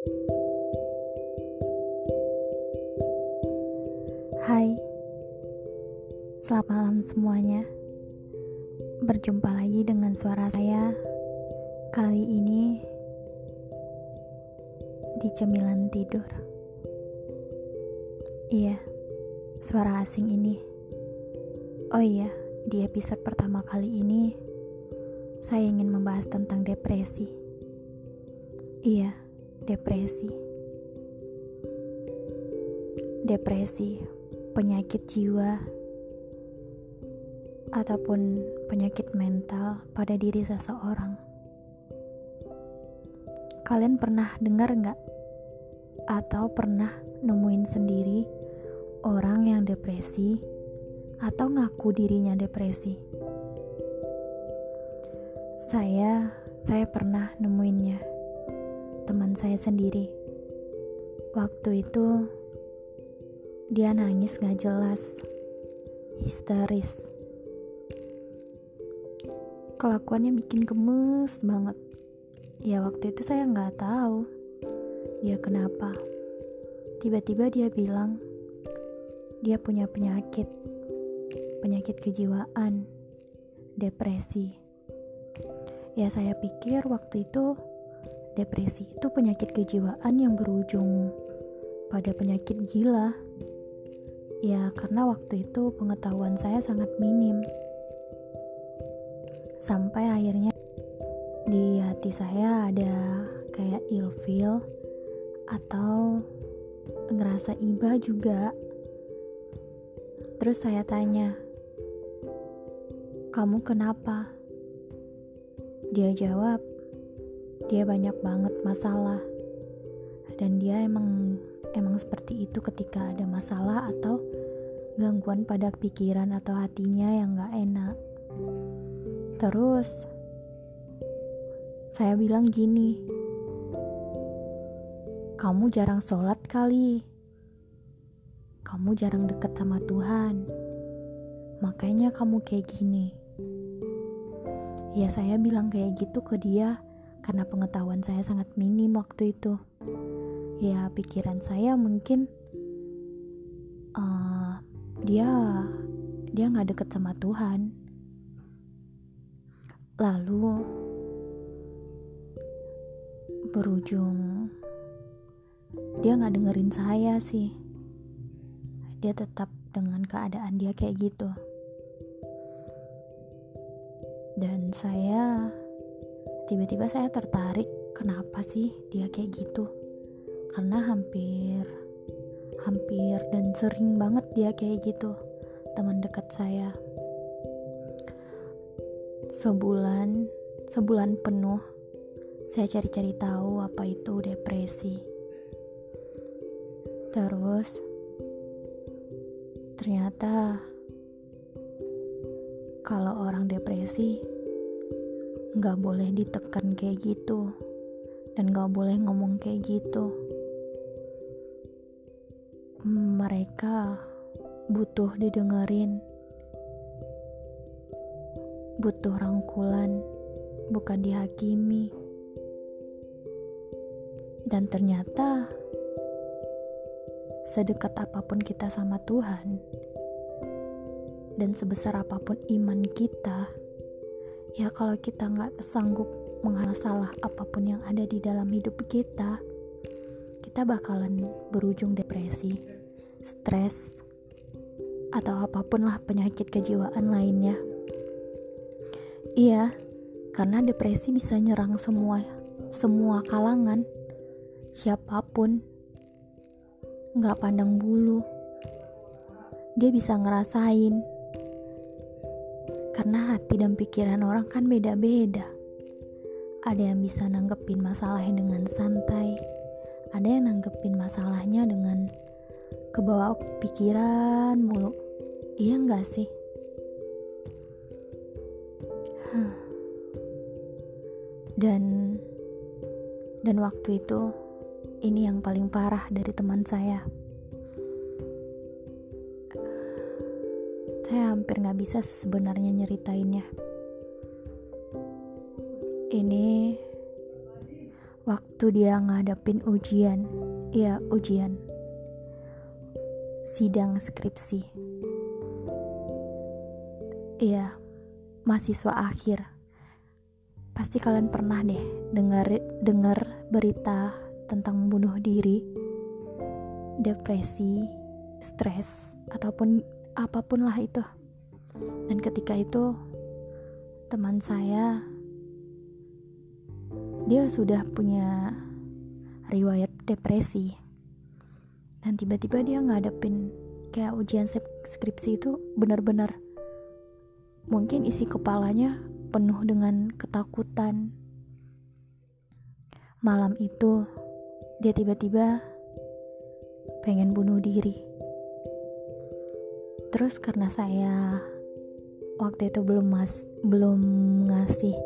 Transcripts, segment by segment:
Hai, selamat malam semuanya. Berjumpa lagi dengan suara saya kali ini di cemilan tidur. Iya, suara asing ini. Oh iya, di episode pertama kali ini saya ingin membahas tentang depresi. Iya, depresi. Depresi penyakit jiwa ataupun penyakit mental pada diri seseorang. Kalian pernah dengar nggak? Atau pernah nemuin sendiri orang yang depresi atau ngaku dirinya depresi? Saya, saya pernah nemuinnya. Teman saya sendiri. Waktu itu dia nangis gak jelas, histeris. Kelakuannya bikin gemes banget. Ya waktu itu saya nggak tahu dia kenapa. Tiba-tiba dia bilang dia punya penyakit, penyakit kejiwaan, depresi. Ya saya pikir waktu itu depresi itu penyakit kejiwaan yang berujung pada penyakit gila. Ya, karena waktu itu pengetahuan saya sangat minim. Sampai akhirnya di hati saya ada kayak ilfil atau ngerasa iba juga. Terus saya tanya, "Kamu kenapa?" Dia jawab, "Dia banyak banget masalah." Dan dia emang emang seperti itu ketika ada masalah atau gangguan pada pikiran atau hatinya yang gak enak. Terus, saya bilang gini, kamu jarang sholat kali, kamu jarang deket sama Tuhan, makanya kamu kayak gini. Ya saya bilang kayak gitu ke dia karena pengetahuan saya sangat minim waktu itu. Ya pikiran saya mungkin uh, dia dia nggak deket sama Tuhan. Lalu berujung dia nggak dengerin saya sih. Dia tetap dengan keadaan dia kayak gitu. Dan saya tiba-tiba saya tertarik kenapa sih dia kayak gitu? Karena hampir hampir dan sering banget dia kayak gitu teman dekat saya. Sebulan sebulan penuh saya cari-cari tahu apa itu depresi. Terus ternyata kalau orang depresi nggak boleh ditekan kayak gitu. Dan nggak boleh ngomong kayak gitu. Mereka butuh didengerin, butuh rangkulan, bukan dihakimi. Dan ternyata, sedekat apa pun kita sama Tuhan, dan sebesar apa pun iman kita, ya kalau kita nggak sanggup mengalah apa pun yang ada di dalam hidup kita, kita bakalan berujung depresi, stres, atau apa pun lah penyakit kejiwaan lainnya. Iya, karena depresi bisa nyerang semua semua kalangan, siapa pun, nggak pandang bulu. Dia bisa ngerasain, karena hati dan pikiran orang kan beda-beda. Ada yang bisa nanggepin masalahnya dengan santai, ada yang nanggepin masalahnya dengan kebawa pikiran mulu. Iya nggak sih? Dan dan waktu itu ini yang paling parah dari teman saya saya hampir nggak bisa sebenarnya nyeritainnya ini waktu dia ngadepin ujian, iya ujian, sidang skripsi. Iya, mahasiswa akhir. Pasti kalian pernah deh dengar dengar berita tentang bunuh diri, depresi, stres, ataupun apa pun lah itu. Dan ketika itu teman saya dia sudah punya riwayat depresi. Dan tiba-tiba dia ngadepin kayak ujian skripsi itu benar-benar mungkin isi kepalanya penuh dengan ketakutan. Malam itu dia tiba-tiba pengen bunuh diri terus karena saya waktu itu belum mas belum ngasih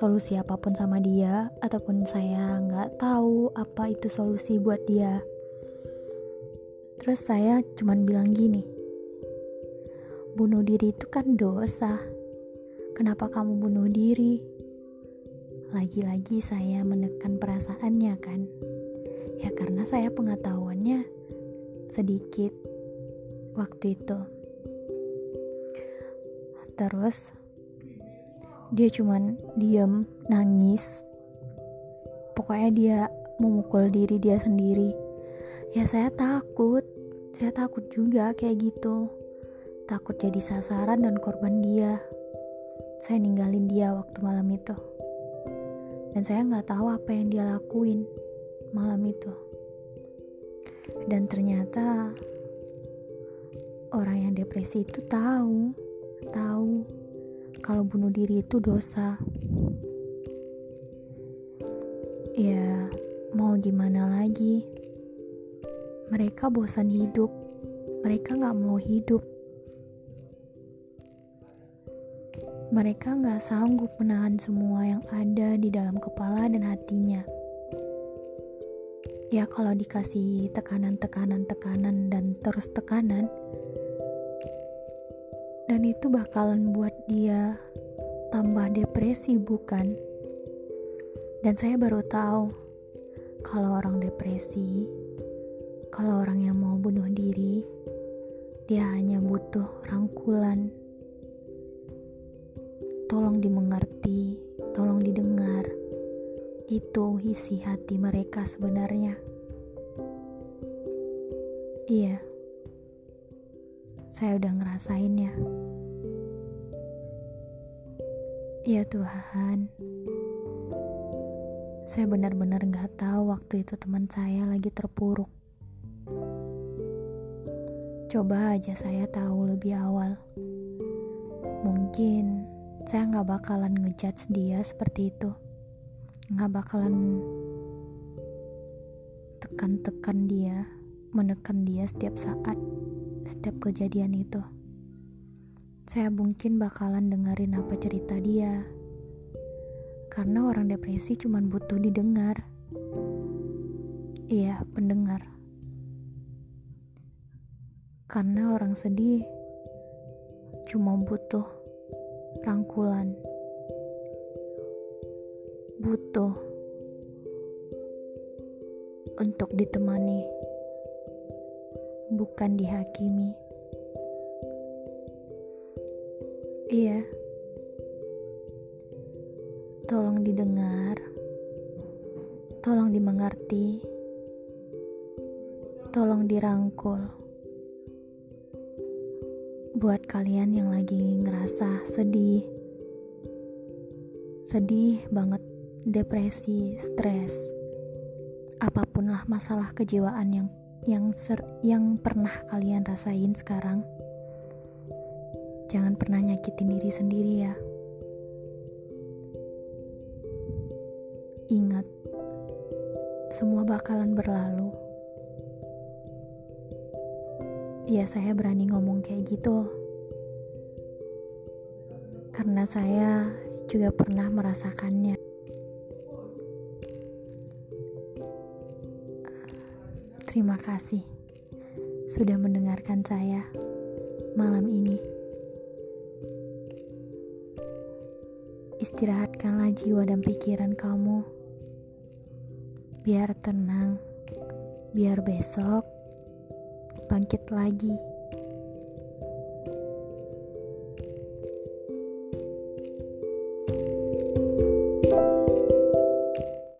solusi apa pun sama dia ataupun saya nggak tahu apa itu solusi buat dia. Terus saya cuman bilang gini bunuh diri itu kan dosa. Kenapa kamu bunuh diri? Lagi-lagi saya menekan perasaannya kan. Ya karena saya pengetahuannya sedikit waktu itu. Terus dia cuman diem nangis. Pokoknya dia memukul diri dia sendiri. Ya saya takut. Saya takut juga kayak gitu. Takut jadi sasaran dan korban dia. Saya ninggalin dia waktu malam itu. Dan saya nggak tahu apa yang dia lakuin malam itu. Dan ternyata orang yang depresi itu tahu tahu kalau bunuh diri itu dosa. Ya, mau gimana lagi? Mereka bosan hidup, mereka gak mau hidup. Mereka gak sanggup menahan semua yang ada di dalam kepala dan hatinya. Ya, kalau dikasih tekanan-tekanan-tekanan dan terus tekanan, dan itu bakalan buat dia tambah depresi, bukan? Dan saya baru tahu kalau orang depresi, kalau orang yang mau bunuh diri, dia hanya butuh rangkulan. Tolong dimengerti, tolong didengar. Itu isi hati mereka sebenarnya. Iya saya udah ngerasainnya. Ya Tuhan, saya benar-benar gak tahu waktu itu teman saya lagi terpuruk. Coba aja saya tahu lebih awal. Mungkin saya gak bakalan ngejudge dia seperti itu. Gak bakalan tekan-tekan dia, menekan dia setiap saat setiap kejadian itu. Saya mungkin bakalan dengerin apa cerita dia. Karena orang depresi cuma butuh didengar. Iya, pendengar. Karena orang sedih cuma butuh rangkulan. Butuh untuk ditemani bukan dihakimi. Iya, tolong didengar, tolong dimengerti, tolong dirangkul. Buat kalian yang lagi ngerasa sedih, sedih banget, depresi, stres, apa pun lah masalah kejiwaan yang yang ser yang pernah kalian rasain sekarang. Jangan pernah nyakitin diri sendiri ya. Ingat, semua bakalan berlalu. Ya, saya berani ngomong kayak gitu. Karena saya juga pernah merasakannya. Terima kasih sudah mendengarkan saya malam ini. Istirahatkanlah jiwa dan pikiran kamu. Biar tenang, biar besok bangkit lagi.